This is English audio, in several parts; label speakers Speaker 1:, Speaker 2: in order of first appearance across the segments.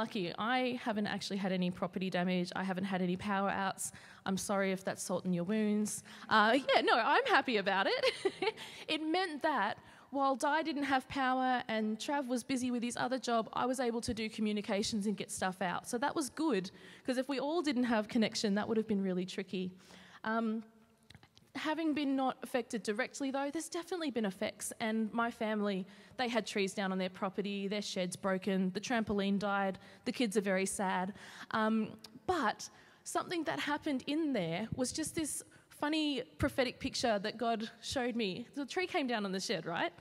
Speaker 1: lucky. I haven't actually had any property damage. I haven't had any power outs. I'm sorry if that's salt in your wounds. Uh, yeah, no, I'm happy about it. it meant that while Di didn't have power and Trav was busy with his other job, I was able to do communications and get stuff out. So that was good, because if we all didn't have connection, that would have been really tricky. Um, having been not affected directly though there's definitely been effects and my family they had trees down on their property their sheds broken the trampoline died the kids are very sad um, but something that happened in there was just this funny prophetic picture that God showed me. The tree came down on the shed, right?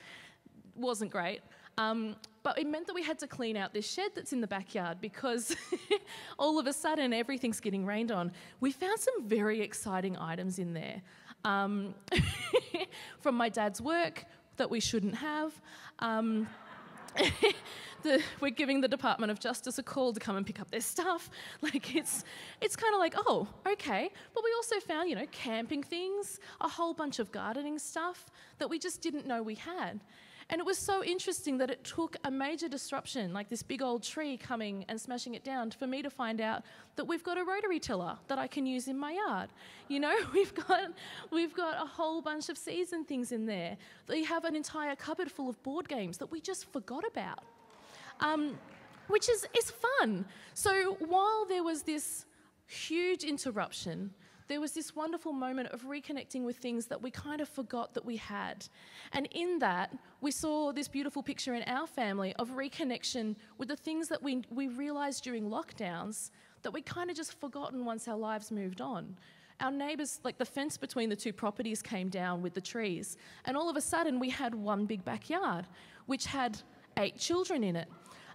Speaker 1: Wasn't great. Um, but it meant that we had to clean out this shed that's in the backyard because all of a sudden everything's getting rained on. We found some very exciting items in there um, from my dad's work that we shouldn't have. Um, the, we're giving the Department of Justice a call to come and pick up their stuff. Like it's it's kind of like, oh, okay. But we also found, you know, camping things, a whole bunch of gardening stuff that we just didn't know we had. And it was so interesting that it took a major disruption, like this big old tree coming and smashing it down, for me to find out that we've got a rotary tiller that I can use in my yard. You know, we've got we've got a whole bunch of season things in there. We have an entire cupboard full of board games that we just forgot about um, which is, is fun. So while there was this huge interruption, there was this wonderful moment of reconnecting with things that we kind of forgot that we had. And in that, we saw this beautiful picture in our family of reconnection with the things that we, we realized during lockdowns that we kind of just forgotten once our lives moved on. Our neighbours, like the fence between the two properties came down with the trees, and all of a sudden we had one big backyard, which had eight children in it.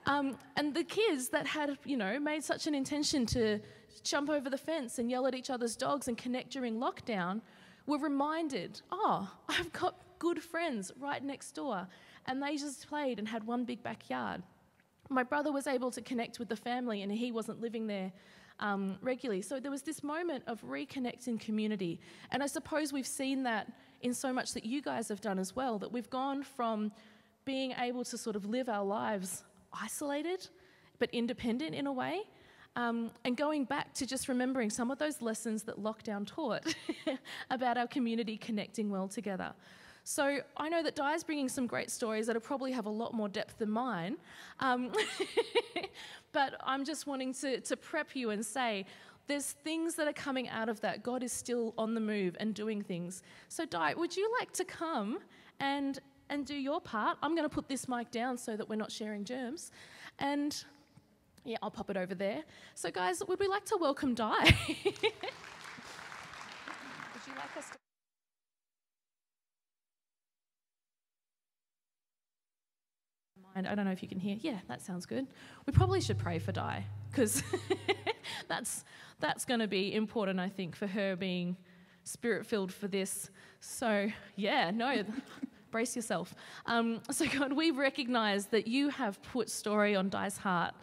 Speaker 1: Um, and the kids that had, you know, made such an intention to jump over the fence and yell at each other's dogs and connect during lockdown were reminded, oh, I've got good friends right next door. And they just played and had one big backyard. My brother was able to connect with the family and he wasn't living there um, regularly. So there was this moment of reconnecting community. And I suppose we've seen that in so much that you guys have done as well, that we've gone from being able to sort of live our lives isolated but independent in a way. Um, and going back to just remembering some of those lessons that lockdown taught about our community connecting well together. So I know that Di's bringing some great stories that'll probably have a lot more depth than mine. Um, but I'm just wanting to, to prep you and say there's things that are coming out of that. God is still on the move and doing things. So, Di, would you like to come and and do your part. I'm going to put this mic down so that we're not sharing germs. And yeah, I'll pop it over there. So, guys, would we like to welcome Di? would you like us to? I don't know if you can hear. Yeah, that sounds good. We probably should pray for Di because that's that's going to be important, I think, for her being spirit filled for this. So yeah, no, brace yourself. Um, so, God, we recognize that you have put story on Di's heart,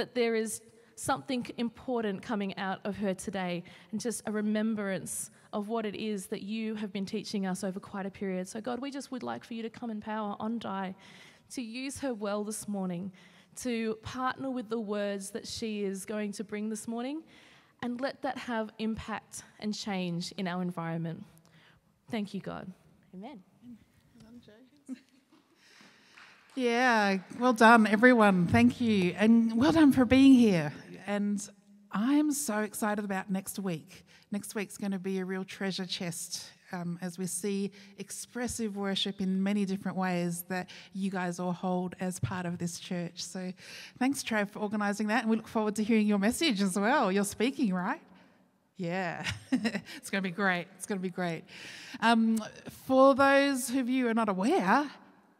Speaker 1: that there is something important coming out of her today, and just a remembrance of what it is that you have been teaching us over quite a period. So, God, we just would like for you to come in power on Di, to use her well this morning, to partner with the words that she is going to bring this morning, and let that have impact and change in our environment. Thank you, God. Amen.
Speaker 2: Yeah, well done, everyone. Thank you. And well done for being here. And I'm so excited about next week. Next week's going to be a real treasure chest um, as we see expressive worship in many different ways that you guys all hold as part of this church. So thanks, Trav, for organising that. And we look forward to hearing your message as well. You're speaking, right? Yeah, it's going to be great. It's going to be great. Um, for those of you who are not aware,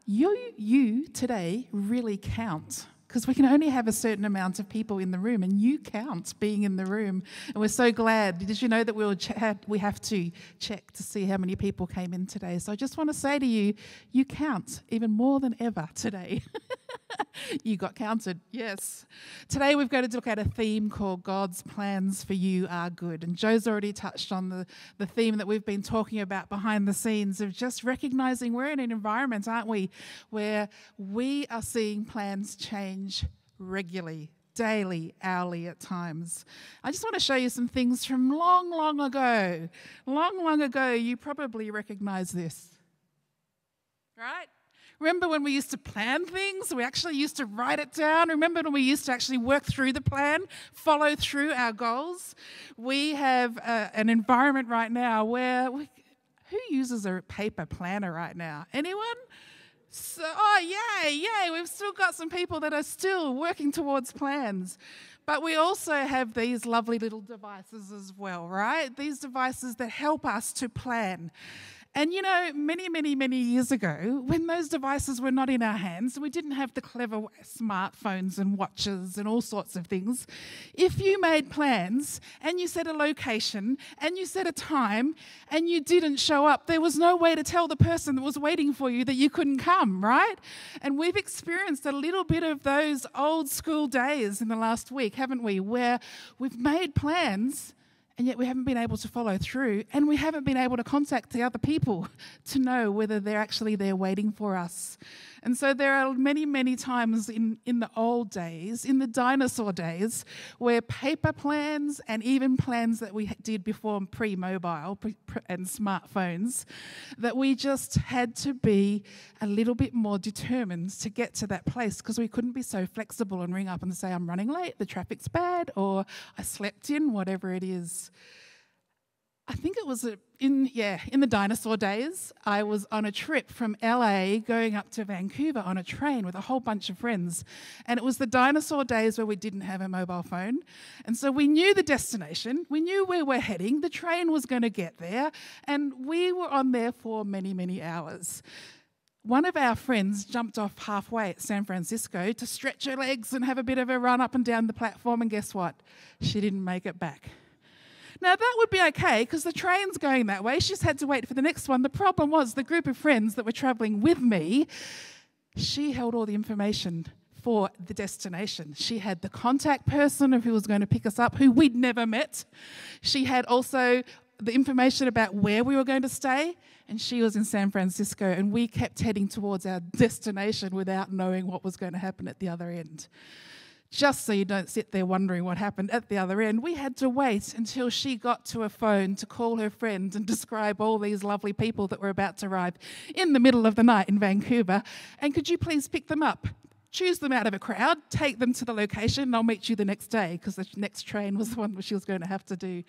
Speaker 2: you, you today really count because we can only have a certain amount of people in the room, and you count being in the room. And we're so glad. Did you know that we'll ch- we have to check to see how many people came in today? So I just want to say to you, you count even more than ever today. you got counted, yes. Today we've got to look at a theme called God's plans for you are good. And Joe's already touched on the, the theme that we've been talking about behind the scenes of just recognizing we're in an environment, aren't we, where we are seeing plans change regularly daily, hourly at times. I just want to show you some things from long, long ago. Long, long ago, you probably recognize this. Right? Remember when we used to plan things? We actually used to write it down. Remember when we used to actually work through the plan, follow through our goals? We have uh, an environment right now where we, who uses a paper planner right now? Anyone? So, oh, yay, yay. We've still got some people that are still working towards plans. But we also have these lovely little devices as well, right? These devices that help us to plan. And you know, many, many, many years ago, when those devices were not in our hands, we didn't have the clever smartphones and watches and all sorts of things. If you made plans and you set a location and you set a time and you didn't show up, there was no way to tell the person that was waiting for you that you couldn't come, right? And we've experienced a little bit of those old school days in the last week, haven't we? Where we've made plans and yet we haven't been able to follow through and we haven't been able to contact the other people to know whether they're actually there waiting for us and so there are many, many times in, in the old days, in the dinosaur days, where paper plans and even plans that we did before pre mobile and smartphones, that we just had to be a little bit more determined to get to that place because we couldn't be so flexible and ring up and say, I'm running late, the traffic's bad, or I slept in, whatever it is. I think it was in yeah in the dinosaur days. I was on a trip from LA going up to Vancouver on a train with a whole bunch of friends, and it was the dinosaur days where we didn't have a mobile phone, and so we knew the destination, we knew where we're heading. The train was going to get there, and we were on there for many many hours. One of our friends jumped off halfway at San Francisco to stretch her legs and have a bit of a run up and down the platform, and guess what? She didn't make it back. Now, that would be okay because the train's going that way. She just had to wait for the next one. The problem was the group of friends that were traveling with me, she held all the information for the destination. She had the contact person of who was going to pick us up, who we'd never met. She had also the information about where we were going to stay, and she was in San Francisco, and we kept heading towards our destination without knowing what was going to happen at the other end just so you don't sit there wondering what happened at the other end, we had to wait until she got to a phone to call her friend and describe all these lovely people that were about to arrive in the middle of the night in Vancouver. And could you please pick them up? Choose them out of a crowd, take them to the location, and I'll meet you the next day because the next train was the one that she was going to have to do.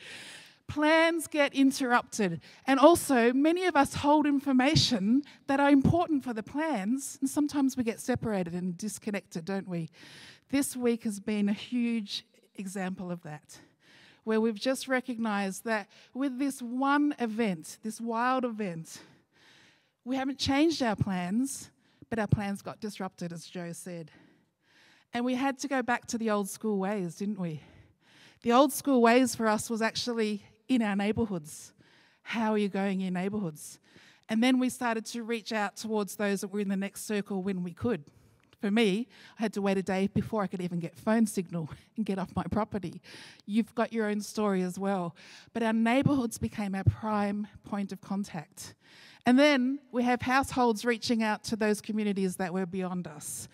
Speaker 2: Plans get interrupted. And also, many of us hold information that are important for the plans, and sometimes we get separated and disconnected, don't we? This week has been a huge example of that, where we've just recognized that with this one event, this wild event, we haven't changed our plans, but our plans got disrupted, as Joe said. And we had to go back to the old school ways, didn't we? The old school ways for us was actually in our neighborhoods. How are you going in neighborhoods? And then we started to reach out towards those that were in the next circle when we could. For me, I had to wait a day before I could even get phone signal and get off my property. You've got your own story as well. But our neighbourhoods became our prime point of contact. And then we have households reaching out to those communities that were beyond us.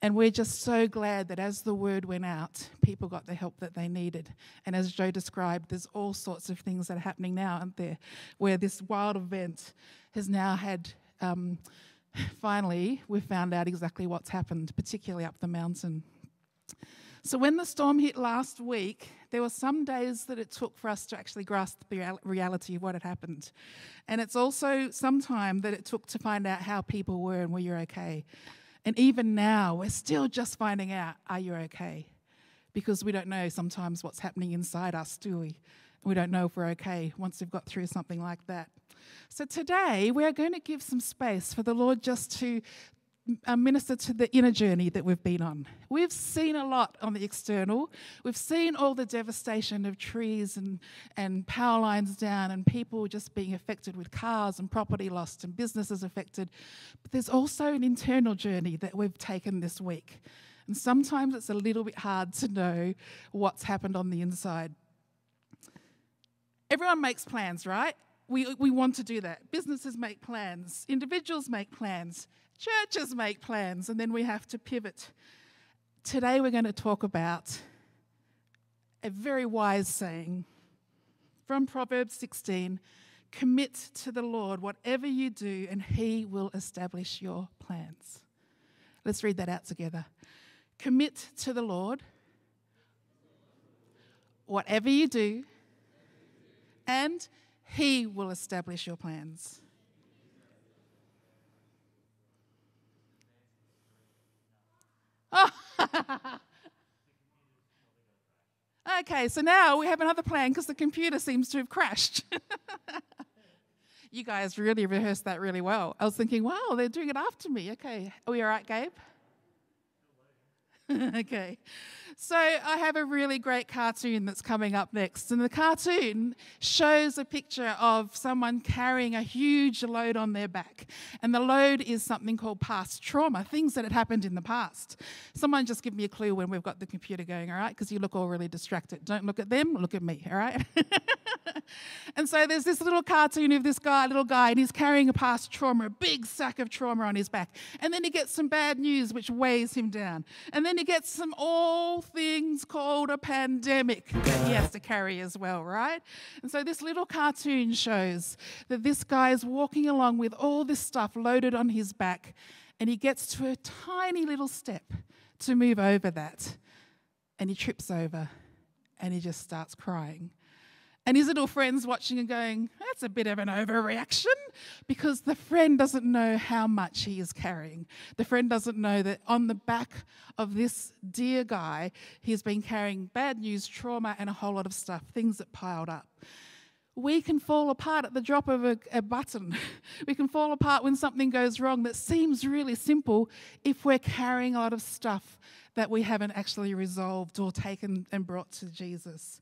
Speaker 2: And we're just so glad that as the word went out, people got the help that they needed. And as Joe described, there's all sorts of things that are happening now, aren't there? Where this wild event has now had um, finally, we found out exactly what's happened, particularly up the mountain. So, when the storm hit last week, there were some days that it took for us to actually grasp the reality of what had happened. And it's also some time that it took to find out how people were and were you okay. And even now, we're still just finding out are you okay? Because we don't know sometimes what's happening inside us, do we? We don't know if we're okay once we've got through something like that. So today, we're going to give some space for the Lord just to uh, minister to the inner journey that we've been on. We've seen a lot on the external. We've seen all the devastation of trees and, and power lines down and people just being affected with cars and property lost and businesses affected. But there's also an internal journey that we've taken this week. And sometimes it's a little bit hard to know what's happened on the inside. Everyone makes plans, right? We, we want to do that. Businesses make plans, individuals make plans, churches make plans, and then we have to pivot. Today we're going to talk about a very wise saying from Proverbs 16 Commit to the Lord whatever you do, and He will establish your plans. Let's read that out together. Commit to the Lord whatever you do, and He will establish your plans. Oh. okay, so now we have another plan because the computer seems to have crashed. you guys really rehearsed that really well. I was thinking, wow, they're doing it after me. Okay, are we all right, Gabe? okay. So I have a really great cartoon that's coming up next. And the cartoon shows a picture of someone carrying a huge load on their back. And the load is something called past trauma, things that had happened in the past. Someone just give me a clue when we've got the computer going, all right? Because you look all really distracted. Don't look at them, look at me, all right? and so there's this little cartoon of this guy, little guy, and he's carrying a past trauma, a big sack of trauma on his back. And then he gets some bad news which weighs him down. And then he gets some all things called a pandemic that he has to carry as well, right? And so this little cartoon shows that this guy is walking along with all this stuff loaded on his back, and he gets to a tiny little step to move over that. And he trips over and he just starts crying. And his little friend's watching and going, That's a bit of an overreaction because the friend doesn't know how much he is carrying. The friend doesn't know that on the back of this dear guy, he's been carrying bad news, trauma, and a whole lot of stuff, things that piled up. We can fall apart at the drop of a, a button. we can fall apart when something goes wrong that seems really simple if we're carrying a lot of stuff that we haven't actually resolved or taken and brought to Jesus.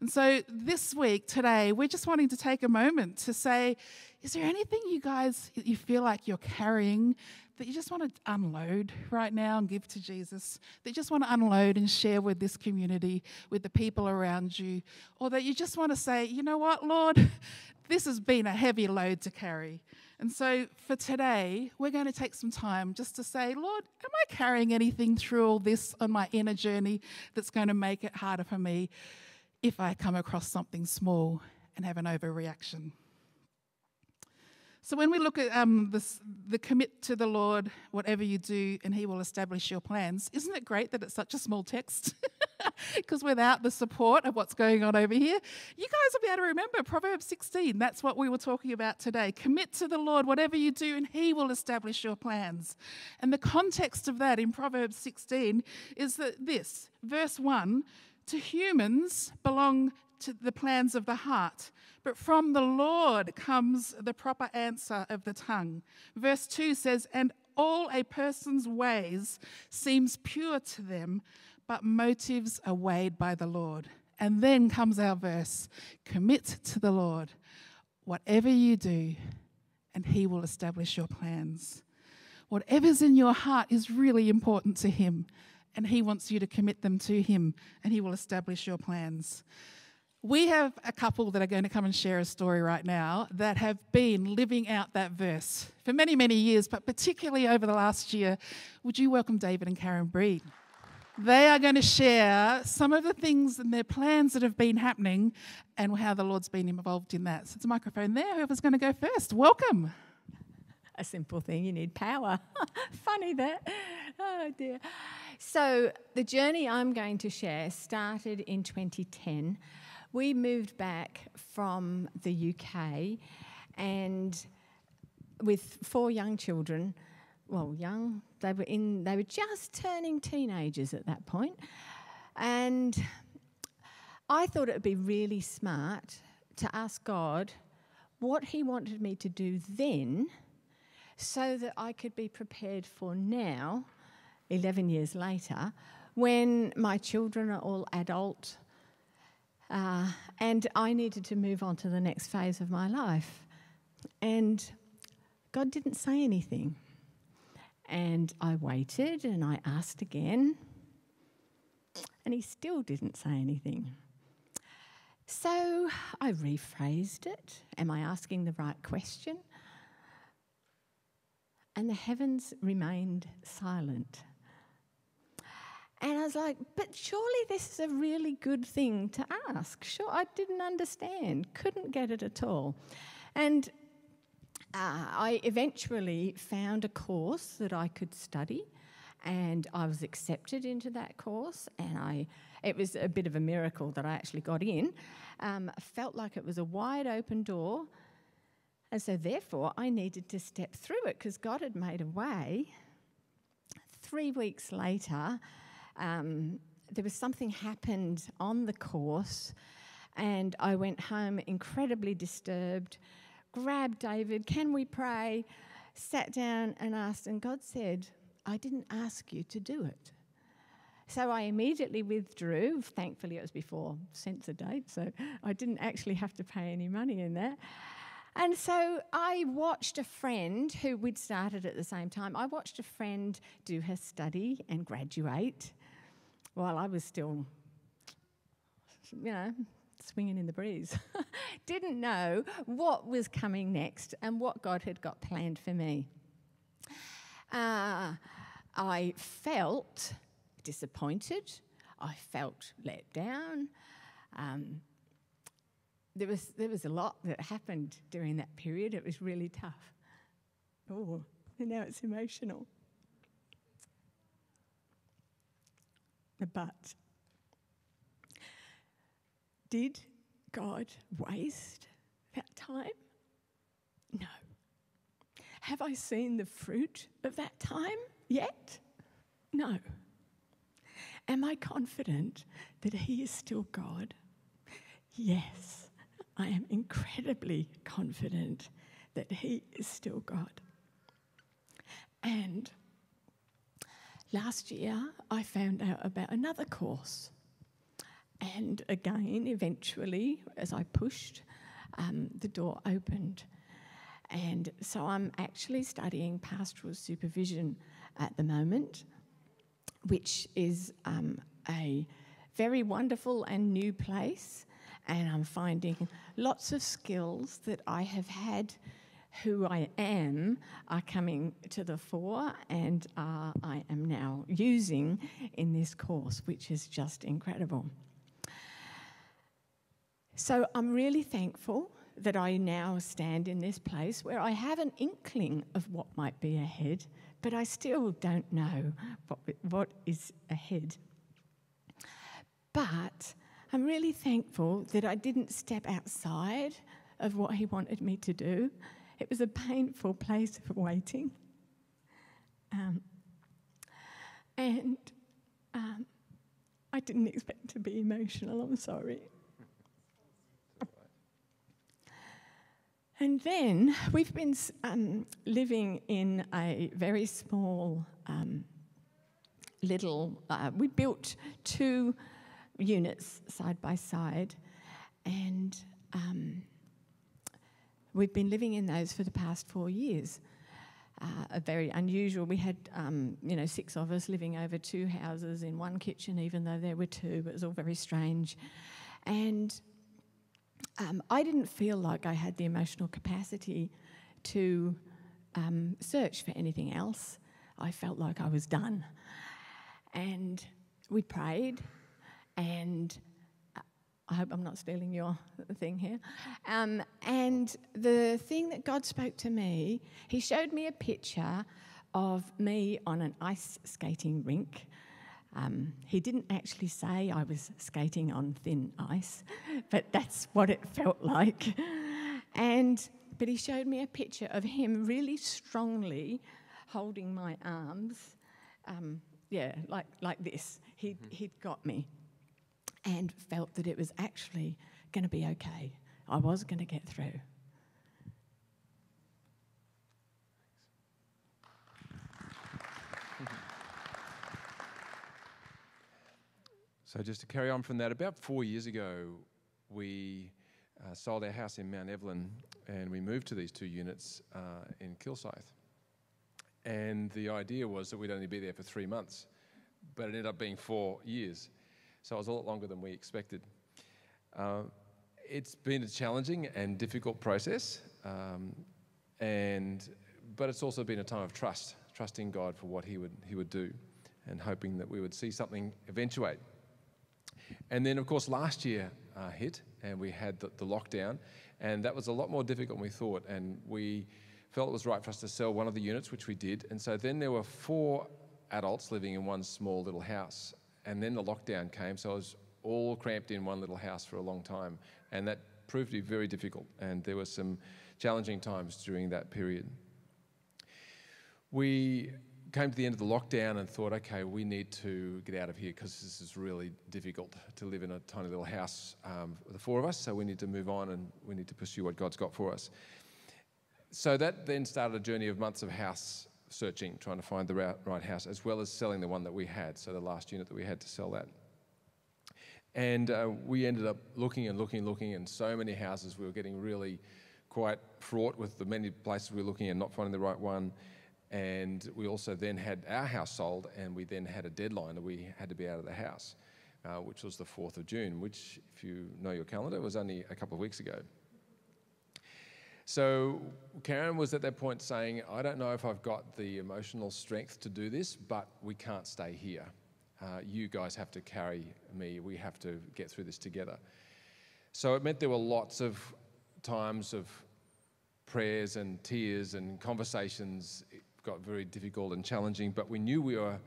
Speaker 2: And so this week, today, we're just wanting to take a moment to say, is there anything you guys you feel like you're carrying that you just want to unload right now and give to Jesus? That you just want to unload and share with this community, with the people around you? Or that you just want to say, you know what, Lord, this has been a heavy load to carry. And so for today, we're going to take some time just to say, Lord, am I carrying anything through all this on my inner journey that's going to make it harder for me? If I come across something small and have an overreaction. So when we look at um, this, the commit to the Lord, whatever you do, and He will establish your plans, isn't it great that it's such a small text? Because without the support of what's going on over here, you guys will be able to remember Proverbs 16. That's what we were talking about today. Commit to the Lord, whatever you do, and He will establish your plans. And the context of that in Proverbs 16 is that this, verse 1 to humans belong to the plans of the heart, but from the Lord comes the proper answer of the tongue. Verse 2 says, And all a person's ways seems pure to them, but motives are weighed by the Lord. And then comes our verse commit to the Lord whatever you do, and he will establish your plans. Whatever's in your heart is really important to him and He wants you to commit them to Him, and He will establish your plans. We have a couple that are going to come and share a story right now that have been living out that verse for many, many years, but particularly over the last year. Would you welcome David and Karen Breed? They are going to share some of the things and their plans that have been happening and how the Lord's been involved in that. So it's a microphone there. Whoever's going to go first, welcome.
Speaker 3: A simple thing, you need power. Funny that. Oh dear. So, the journey I'm going to share started in 2010. We moved back from the UK and with four young children, well, young, they were in they were just turning teenagers at that point. And I thought it would be really smart to ask God what he wanted me to do then so that I could be prepared for now 11 years later, when my children are all adult uh, and I needed to move on to the next phase of my life. And God didn't say anything. And I waited and I asked again, and He still didn't say anything. So I rephrased it. Am I asking the right question? And the heavens remained silent. And I was like, but surely this is a really good thing to ask. Sure, I didn't understand, couldn't get it at all. And uh, I eventually found a course that I could study, and I was accepted into that course. And I, it was a bit of a miracle that I actually got in. Um, felt like it was a wide open door, and so therefore I needed to step through it because God had made a way. Three weeks later, um, there was something happened on the course, and I went home incredibly disturbed. Grabbed David, can we pray? Sat down and asked, and God said, I didn't ask you to do it. So I immediately withdrew. Thankfully, it was before census date, so I didn't actually have to pay any money in that. And so I watched a friend who we'd started at the same time. I watched a friend do her study and graduate while I was still, you know, swinging in the breeze. Didn't know what was coming next and what God had got planned for me. Uh, I felt disappointed. I felt let down. Um, there was there was a lot that happened during that period. It was really tough. Oh, and now it's emotional. But did God waste that time? No. Have I seen the fruit of that time yet? No. Am I confident that He is still God? Yes, I am incredibly confident that He is still God. And last year, I found out about another course. And again, eventually, as I pushed, um, the door opened. And so I'm actually studying pastoral supervision at the moment, which is um, a very wonderful and new place. And I'm finding lots of skills that I have had who I am are coming to the fore and uh, I am now using in this course, which is just incredible. So I'm really thankful that I now stand in this place where I have an inkling of what might be ahead, but I still don't know what, what is ahead. But I'm really thankful that I didn't step outside of what He wanted me to do. It was a painful place of waiting. Um, and um, I didn't expect to be emotional, I'm sorry. And then we've been um, living in a very small um, little, uh, we built two units side by side, and um, we've been living in those for the past four years. Uh, a very unusual. We had, um, you know, six of us living over two houses in one kitchen, even though there were two. It was all very strange, and um, I didn't feel like I had the emotional capacity to um, search for anything else. I felt like I was done. And we prayed, and uh, I hope I'm not stealing your thing here. Um, and the thing that God spoke to me, He showed me a picture of me on an ice skating rink um, he didn't actually say I was skating on thin ice, but that's what it felt like. And but he showed me a picture of him really strongly holding my arms, um, yeah, like like this. He'd mm-hmm. he'd got me, and felt that it was actually going to be okay. I was going to get through.
Speaker 4: So, just to carry on from that, about four years ago, we uh, sold our house in Mount Evelyn and we moved to these two units uh, in Kilsyth. And the idea was that we'd only be there for three months, but it ended up being four years. So it was a lot longer than we expected. Uh, it's been a challenging and difficult process, um, and, but it's also been a time of trust, trusting God for what He would, he would do. and hoping that we would see something eventuate. And then, of course, last year uh, hit and we had the, the, lockdown, and that was a lot more difficult than we thought. And we felt it was right for us to sell one of the units, which we did. And so then there were four adults living in one small little house. And then the lockdown came, so I was all cramped in one little house for a long time. And that proved to be very difficult, and there were some challenging times during that period. We came to the end of the lockdown and thought, okay, we need to get out of here because this is really difficult to live in a tiny little house, um, the four of us. So we need to move on and we need to pursue what God's got for us. So that then started a journey of months of house searching, trying to find the right house, as well as selling the one that we had. So the last unit that we had to sell that. And uh, we ended up looking and looking and looking in so many houses. We were getting really quite fraught with the many places we were looking and not finding the right one. And we also then had our house sold, and we then had a deadline that we had to be out of the house, uh, which was the 4th of June, which, if you know your calendar, was only a couple of weeks ago. So Karen was at that point saying, I don't know if I've got the emotional strength to do this, but we can't stay here. Uh, you guys have to carry me. We have to get through this together. So it meant there were lots of times of prayers and tears and conversations It got very difficult and challenging, but we knew we were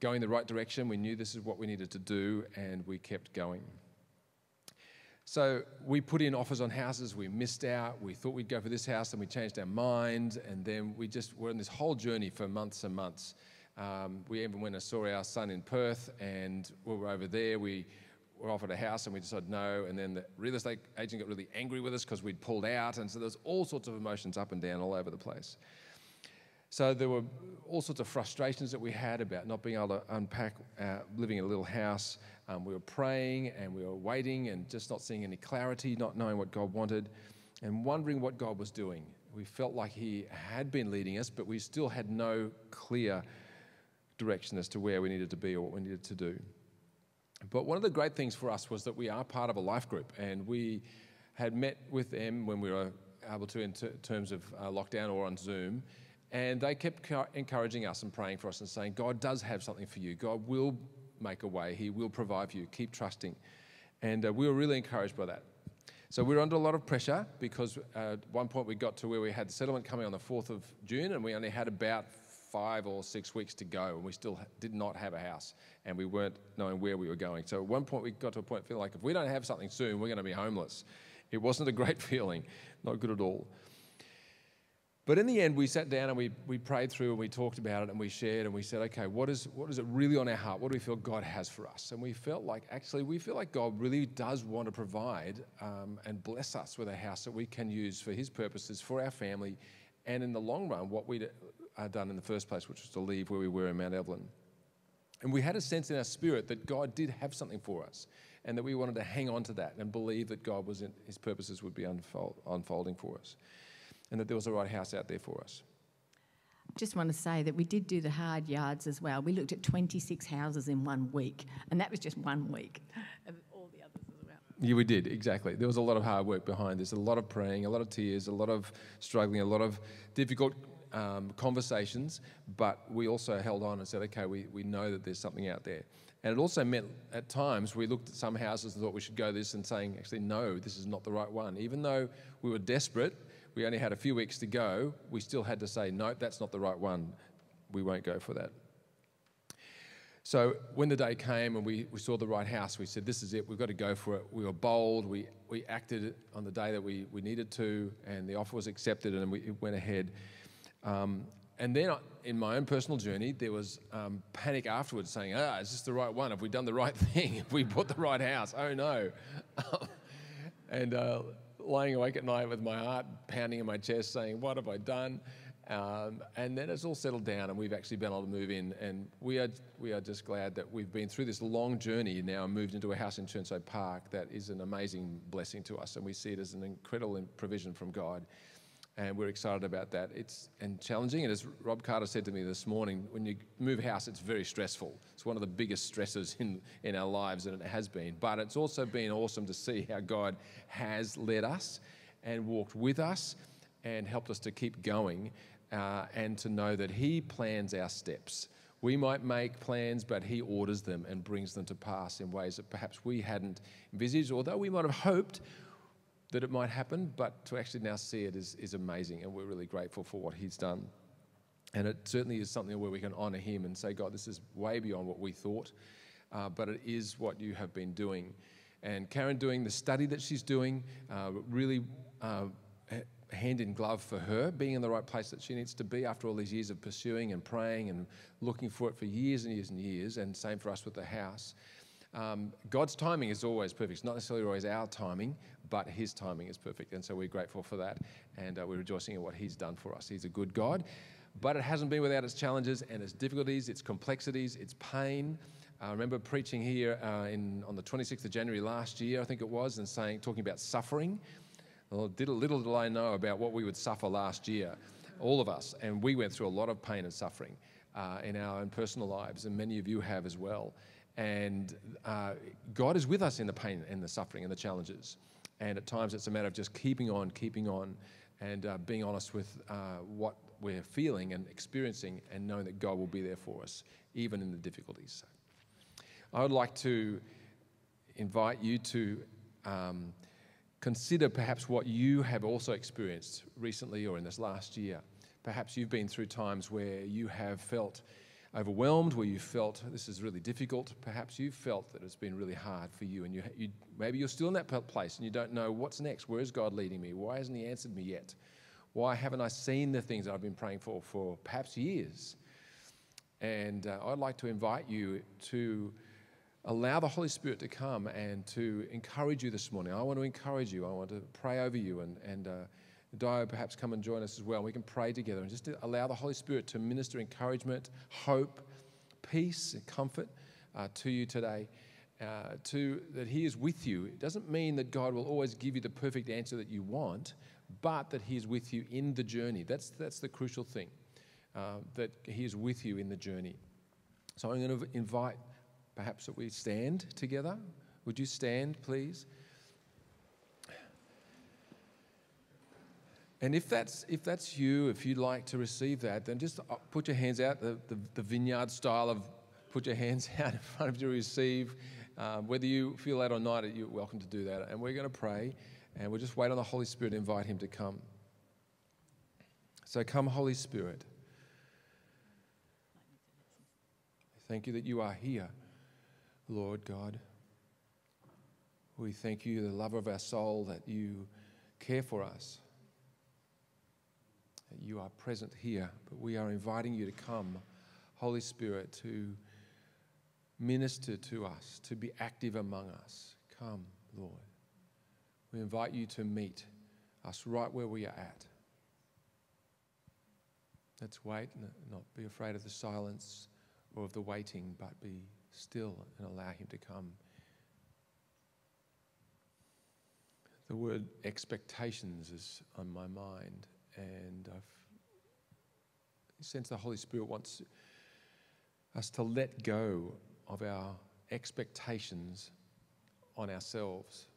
Speaker 4: going the right direction. We knew this is what we needed to do, and we kept going. So we put in offers on houses, we missed out, we thought we'd go for this house, and we changed our mind, and then we just were on this whole journey for months and months. Um, we even went and saw our son in Perth, and we were over there. We were offered a house, and we decided no. And then the real estate agent got really angry with us because we'd pulled out, and so there's all sorts of emotions up and down all over the place. So there were all sorts of frustrations that we had about not being able to unpack uh, living in a little house. Um, we were praying and we were waiting and just not seeing any clarity, not knowing what God wanted, and wondering what God was doing. We felt like He had been leading us, but we still had no clear direction as to where we needed to be or what we needed to do. But one of the great things for us was that we are part of a life group, and we had met with them when we were able to, in t- terms of uh, lockdown or on Zoom and they kept encouraging us and praying for us and saying, God does have something for you. God will make a way. He will provide for you. Keep trusting. And uh, we were really encouraged by that. So we were under a lot of pressure because uh, at one point we got to where we had the settlement coming on the 4th of June and we only had about five or six weeks to go and we still did not have a house and we weren't knowing where we were going. So at one point we got to a point feeling like if we don't have something soon, we're going to be homeless. It wasn't a great feeling, not good at all. But in the end, we sat down and we, we prayed through and we talked about it and we shared and we said, okay, what is, what is it really on our heart? What do we feel God has for us? And we felt like, actually, we feel like God really does want to provide um, and bless us with a house that we can use for His purposes, for our family, and in the long run, what we'd uh, done in the first place, which was to leave where we were in Mount Evelyn. And we had a sense in our spirit that God did have something for us and that we wanted to hang on to that and believe that God was in, His purposes would be unfold, unfolding for us and that there was a right house out there for us.
Speaker 3: I just want to say that we did do the hard yards as well. We looked at 26 houses in one week, and that was just one week of all the others as well.
Speaker 4: Yeah, we did, exactly. There was a lot of hard work behind this, a lot of praying, a lot of tears, a lot of struggling, a lot of difficult um, conversations, but we also held on and said, okay, we, we know that there's something out there. And it also meant at times we looked at some houses and thought we should go this and saying, actually, no, this is not the right one. Even though we were desperate we only had a few weeks to go, we still had to say, no, that's not the right one. We won't go for that. So when the day came and we, we saw the right house, we said, this is it, we've got to go for it. We were bold, we, we acted on the day that we, we needed to, and the offer was accepted and we went ahead. Um, and then in my own personal journey, there was um, panic afterwards saying, ah, is this the right one? Have we done the right thing? Have we bought the right house? Oh no. and uh, lying awake at night with my heart pounding in my chest, saying, What have I done? Um, and then it's all settled down, and we've actually been able to move in. And we are, we are just glad that we've been through this long journey now and moved into a house in Chirnside Park that is an amazing blessing to us. And we see it as an incredible provision from God and we're excited about that. It's and challenging. And as Rob Carter said to me this morning, when you move house, it's very stressful. It's one of the biggest stresses in, in our lives, and it has been. But it's also been awesome to see how God has led us and walked with us and helped us to keep going, uh, and to know that He plans our steps. We might make plans, but He orders them and brings them to pass in ways that perhaps we hadn't envisaged, although we might have hoped that it might happen, but to actually now see it is, is amazing, and we're really grateful for what He's done. And it certainly is something where we can honour Him and say, God, this is way beyond what we thought, uh, but it is what you have been doing. And Karen doing the study that she's doing, uh, really uh, hand in glove for her, being in the right place that she needs to be after all these years of pursuing and praying and looking for it for years and years and years, and same for us with the house. Um, God's timing is always perfect. It's not necessarily always our timing, but His timing is perfect. And so we're grateful for that, and uh, we're rejoicing in what He's done for us. He's a good God, but it hasn't been without its challenges and its difficulties, its complexities, its pain. I remember preaching here uh, in, on the 26th of January last year, I think it was, and saying, talking about suffering. Well, little, little did I know about what we would suffer last year, all of us, and we went through a lot of pain and suffering uh, in our own personal lives, and many of you have as well. And uh, God is with us in the pain and the suffering and the challenges. And at times it's a matter of just keeping on, keeping on, and uh, being honest with uh, what we're feeling and experiencing, and knowing that God will be there for us, even in the difficulties. I would like to invite you to um, consider perhaps what you have also experienced recently or in this last year. Perhaps you've been through times where you have felt overwhelmed, where you felt this is really difficult. Perhaps you've felt that it's been really hard for you, and you, you, maybe you're still in that place and you don't know what's next. Where is God leading me? Why hasn't He answered me yet? Why haven't I seen the things that I've been praying for for perhaps years? And uh, I'd like to invite you to allow the Holy Spirit to come and to encourage you this morning. I want to encourage you. I want to pray over you and, and uh, Dio perhaps come and join us as well. We can pray together and just allow the Holy Spirit to minister encouragement, hope, peace, and comfort uh, to you today. Uh, to that He is with you. It doesn't mean that God will always give you the perfect answer that you want, but that He is with you in the journey. That's that's the crucial thing. Uh, that He is with you in the journey. So I'm going to invite perhaps that we stand together. Would you stand, please? And if that's, if that's you, if you'd like to receive that, then just uh, put your hands out, the, the, the vineyard style of put your hands out in front of you to receive. Um, whether you feel that or not, you're welcome to do that. And we're going to pray, and we'll just wait on the Holy Spirit and invite Him to come. So come, Holy Spirit. Thank you that you are here. Lord God. We thank you, the lover of our soul, that you care for us. You are present here, but we are inviting you to come, Holy Spirit, to minister to us, to be active among us. Come, Lord. We invite you to meet us right where we are at. Let's wait, and not be afraid of the silence or of the waiting, but be still and allow Him to come. The word expectations is on my mind, and I've sense the Holy Spirit wants us to let go of our expectations on ourselves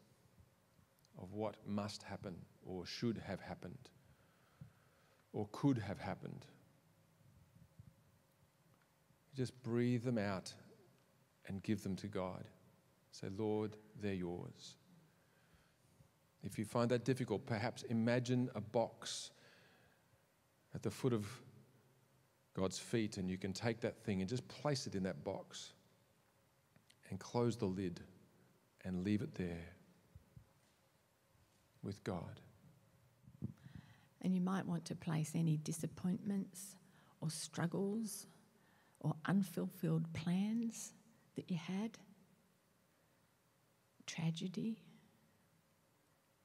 Speaker 4: of what must happen or should have happened or could have happened. Just breathe them out and give them to God. Say, Lord, they're yours. If you find that difficult, perhaps imagine a box at the foot of God's feet, and you can take that thing and just place it in that box and close the lid and leave it there with God.
Speaker 3: And you might want to place any disappointments or struggles or unfulfilled plans that you had, tragedy,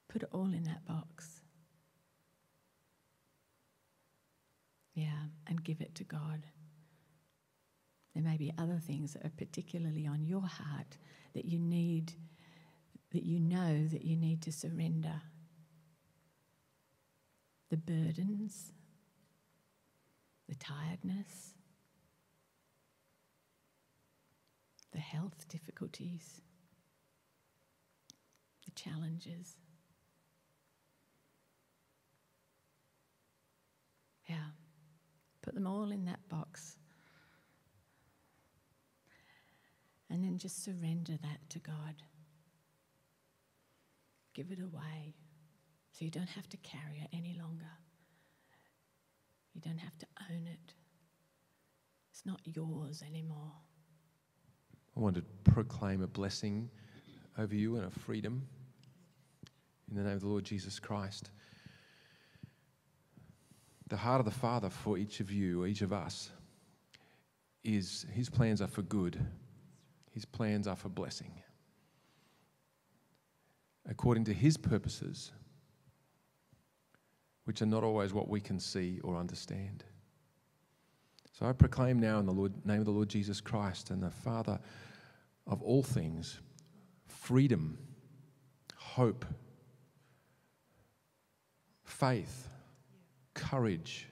Speaker 3: put it all in that box. Yeah, and give it to God. There may be other things that are particularly on your heart that you need, that you know that you need to surrender. The burdens, the tiredness, the health difficulties, the challenges. Yeah, put them all in that box And then just surrender that to God. Give it away so you don't have to carry it any longer. You don't have to own it. It's not yours anymore.
Speaker 4: I want to proclaim a blessing over you and a freedom in the name of the Lord Jesus Christ. The heart of the Father for each of you, each of us, is His plans are for good, His plans are for blessing. According to His purposes, which are not always what we can see or understand. So I proclaim now in the Lord, name of the Lord Jesus Christ and the Father of all things freedom, hope, faith, courage,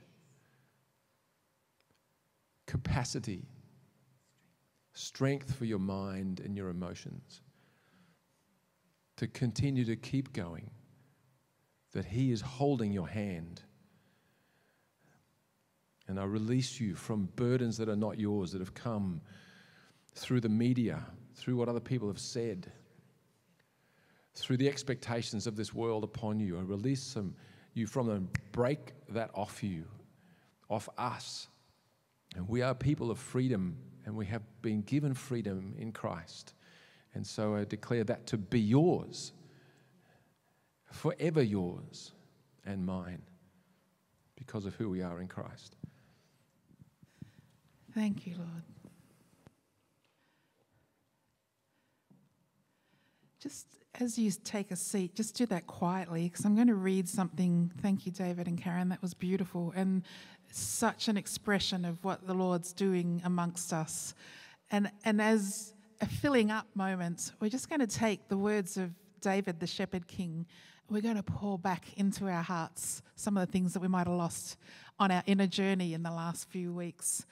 Speaker 4: capacity, strength for your mind and your emotions to continue to keep going, that He is holding your hand. And I release you from burdens that are not yours, that have come through the media, through what other people have said, through the expectations of this world upon you. I release some, you from them, break that off you, off us. And we are people of freedom, and we have been given freedom in Christ. And so I declare that to be yours, forever yours and mine, because of who we are in Christ.
Speaker 2: Thank you, Lord. Just as you take a seat, just do that quietly because I'm going to read something. Thank you, David and Karen. That was beautiful and such an expression of what the Lord's doing amongst us. And, and as a filling up moment, we're just going to take the words of David, the shepherd king, we're going to pour back into our hearts some of the things that we might have lost on our inner journey in the last few weeks,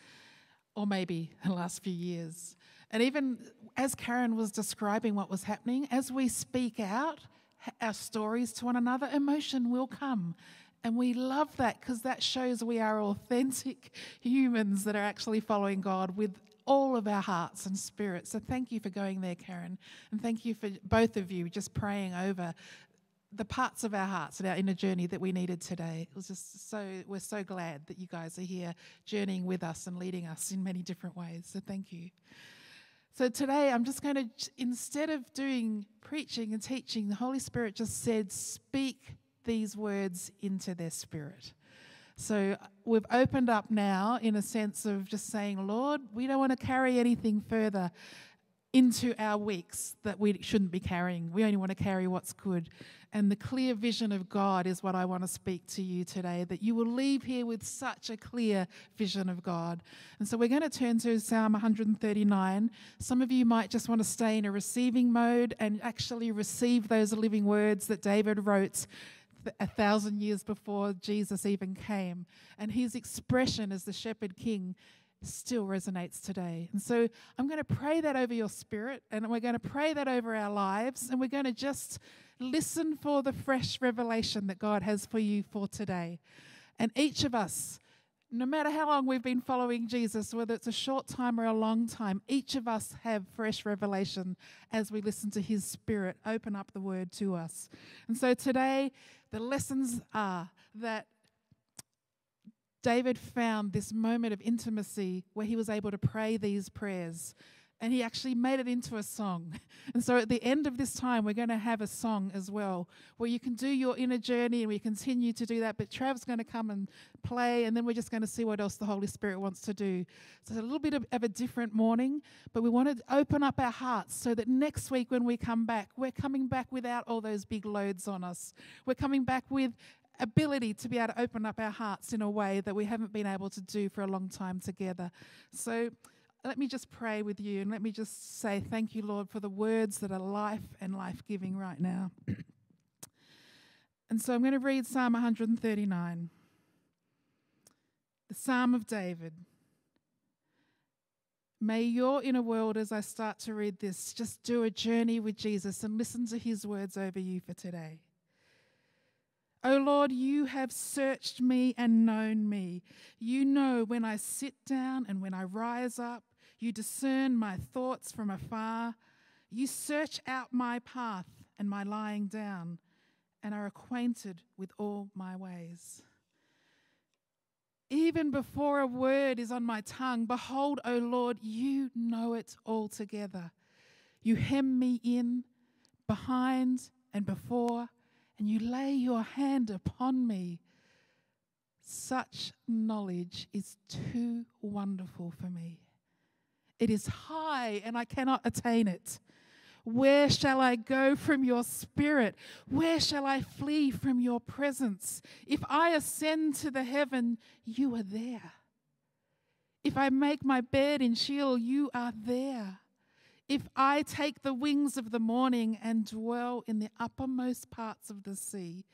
Speaker 2: or maybe the last few years. And even as Karen was describing what was happening, as we speak out our stories to one another, emotion will come. And we love that because that shows we are authentic humans that are actually following God with all of our hearts and spirits. So thank you for going there, Karen. And thank you for both of you just praying over the parts of our hearts and our inner journey that we needed today. It was just so, we're so glad that you guys are here journeying with us and leading us in many different ways. So thank you. So today I'm just going to, instead of doing preaching and teaching, the Holy Spirit just said, speak these words into their spirit. So uh, we've opened up now in a sense of just saying, Lord, we don't want to carry anything further into our weeks that we shouldn't be carrying. We only want to carry what's good. And the clear vision of God is what I want to speak to you today, that you will leave here with such a clear vision of God. And so we're going to turn to Psalm 139. Some of you might just want to stay in a receiving mode and actually receive those living words that David wrote a thousand years before Jesus even came. And his expression as the shepherd king still resonates today. And so I'm going to pray that over your spirit, and we're going to pray that over our lives, and we're going to just listen for the fresh revelation that God has for you for today. And each of us, no matter how long we've been following Jesus, whether it's a short time or a long time, each of us have fresh revelation as we listen to His Spirit open up the Word to us. And so today, the lessons are that David found this moment of intimacy where he was able to pray these prayers. And he actually made it into a song. And so at the end of this time, we're going to have a song as well, where you can do your inner journey and we continue to do that. But Trav's going to come and play, and then we're just going to see what else the Holy Spirit wants to do. So it's a little bit of, of a different morning, but we want to open up our hearts so that next week when we come back, we're coming back without all those big loads on us. We're coming back with ability to be able to open up our hearts in a way that we haven't been able to do for a long time together. So let me just pray with you and let me just say thank you, Lord, for the words that are life and life giving right now. and so I'm going to read Psalm 139, the Psalm of David. May your inner world, as I start to read this, just do a journey with Jesus and listen to his words over you for today. O oh Lord, you have searched me and known me. You know when I sit down and when I rise up. You discern my thoughts from afar. You search out my path and my lying down, and are acquainted with all my ways. Even before a word is on my tongue, behold, O Lord, you know it altogether. You hem me in, behind and before, and you lay your hand upon me. Such knowledge is too wonderful for me. It is high, and I cannot attain it. Where shall I go from your spirit? Where shall I flee from your presence? If I ascend to the heaven, you are there. If I make my bed in Sheol, you are there. If I take the wings of the morning and dwell in the uppermost parts of the sea,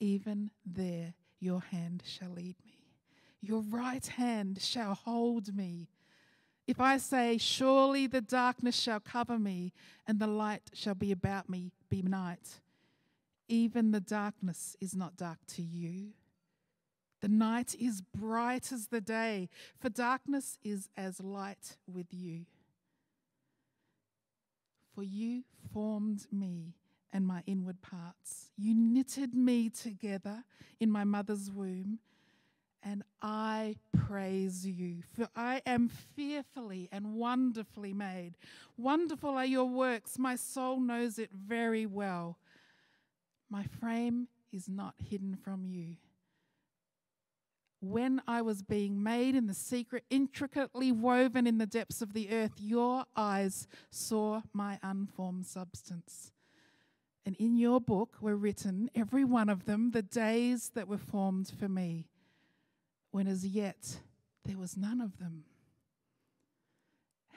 Speaker 2: even there your hand shall lead me. Your right hand shall hold me. If I say, Surely the darkness shall cover me, and the light shall be about me, be night, even the darkness is not dark to you. The night is bright as the day, for darkness is as light with you. For you formed me and my inward parts. You knitted me together in my mother's womb and I praise you, for I am fearfully and wonderfully made. Wonderful are your works, my soul knows it very well. My frame is not hidden from you. When I was being made in the secret, intricately woven in the depths of the earth, your eyes saw my unformed substance. And in your book were written, every one of them, the days that were formed for me when as yet there was none of them.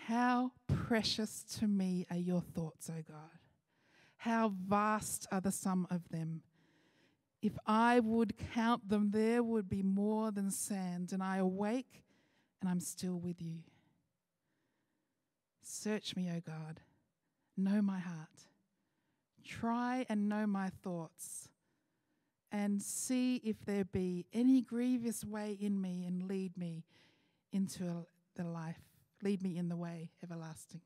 Speaker 2: How precious to me are your thoughts, O God. How vast are the sum of them. If I would count them, there would be more than sand, and I awake and I'm still with you. Search me, O God. Know my heart. Try and know my thoughts and see if there be any grievous way in me and lead me into the life, lead me in the way everlasting.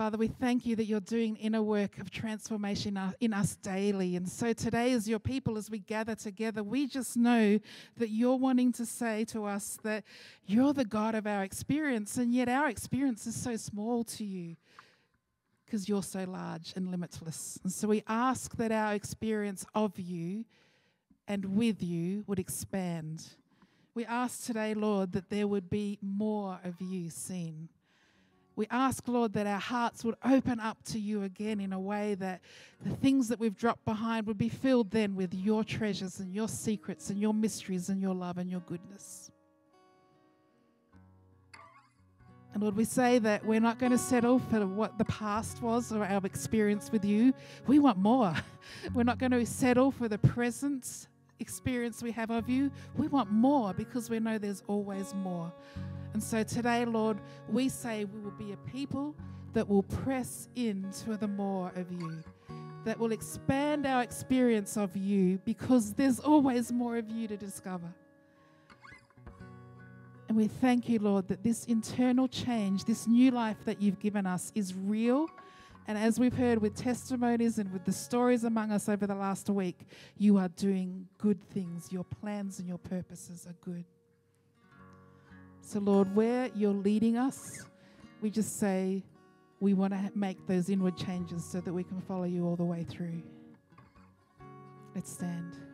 Speaker 2: Father, we thank you that you're doing inner work of transformation in us daily. And so today, as your people, as we gather together, we just know that you're wanting to say to us that you're the God of our experience, and yet our experience is so small to you because you're so large and limitless. And so we ask that our experience of you and with you would expand. We ask today, Lord, that there would be more of you seen. We ask, Lord, that our hearts would open up to you again in a way that the things that we've dropped behind would be filled then with your treasures and your secrets and your mysteries and your love and your goodness. And Lord, we say that we're not going to settle for what the past was or our experience with you. We want more. We're not going to settle for the present experience we have of you. We want more because we know there's always more. And so today, Lord, we say we will be a people that will press into the more of you, that will expand our experience of you because there's always more of you to discover. And we thank you, Lord, that this internal change, this new life that you've given us is real. And as we've heard with testimonies and with the stories among us over the last week, you are doing good things. Your plans and your purposes are good. So, Lord, where you're leading us, we just say we want to make those inward changes so that we can follow you all the way through. Let's stand.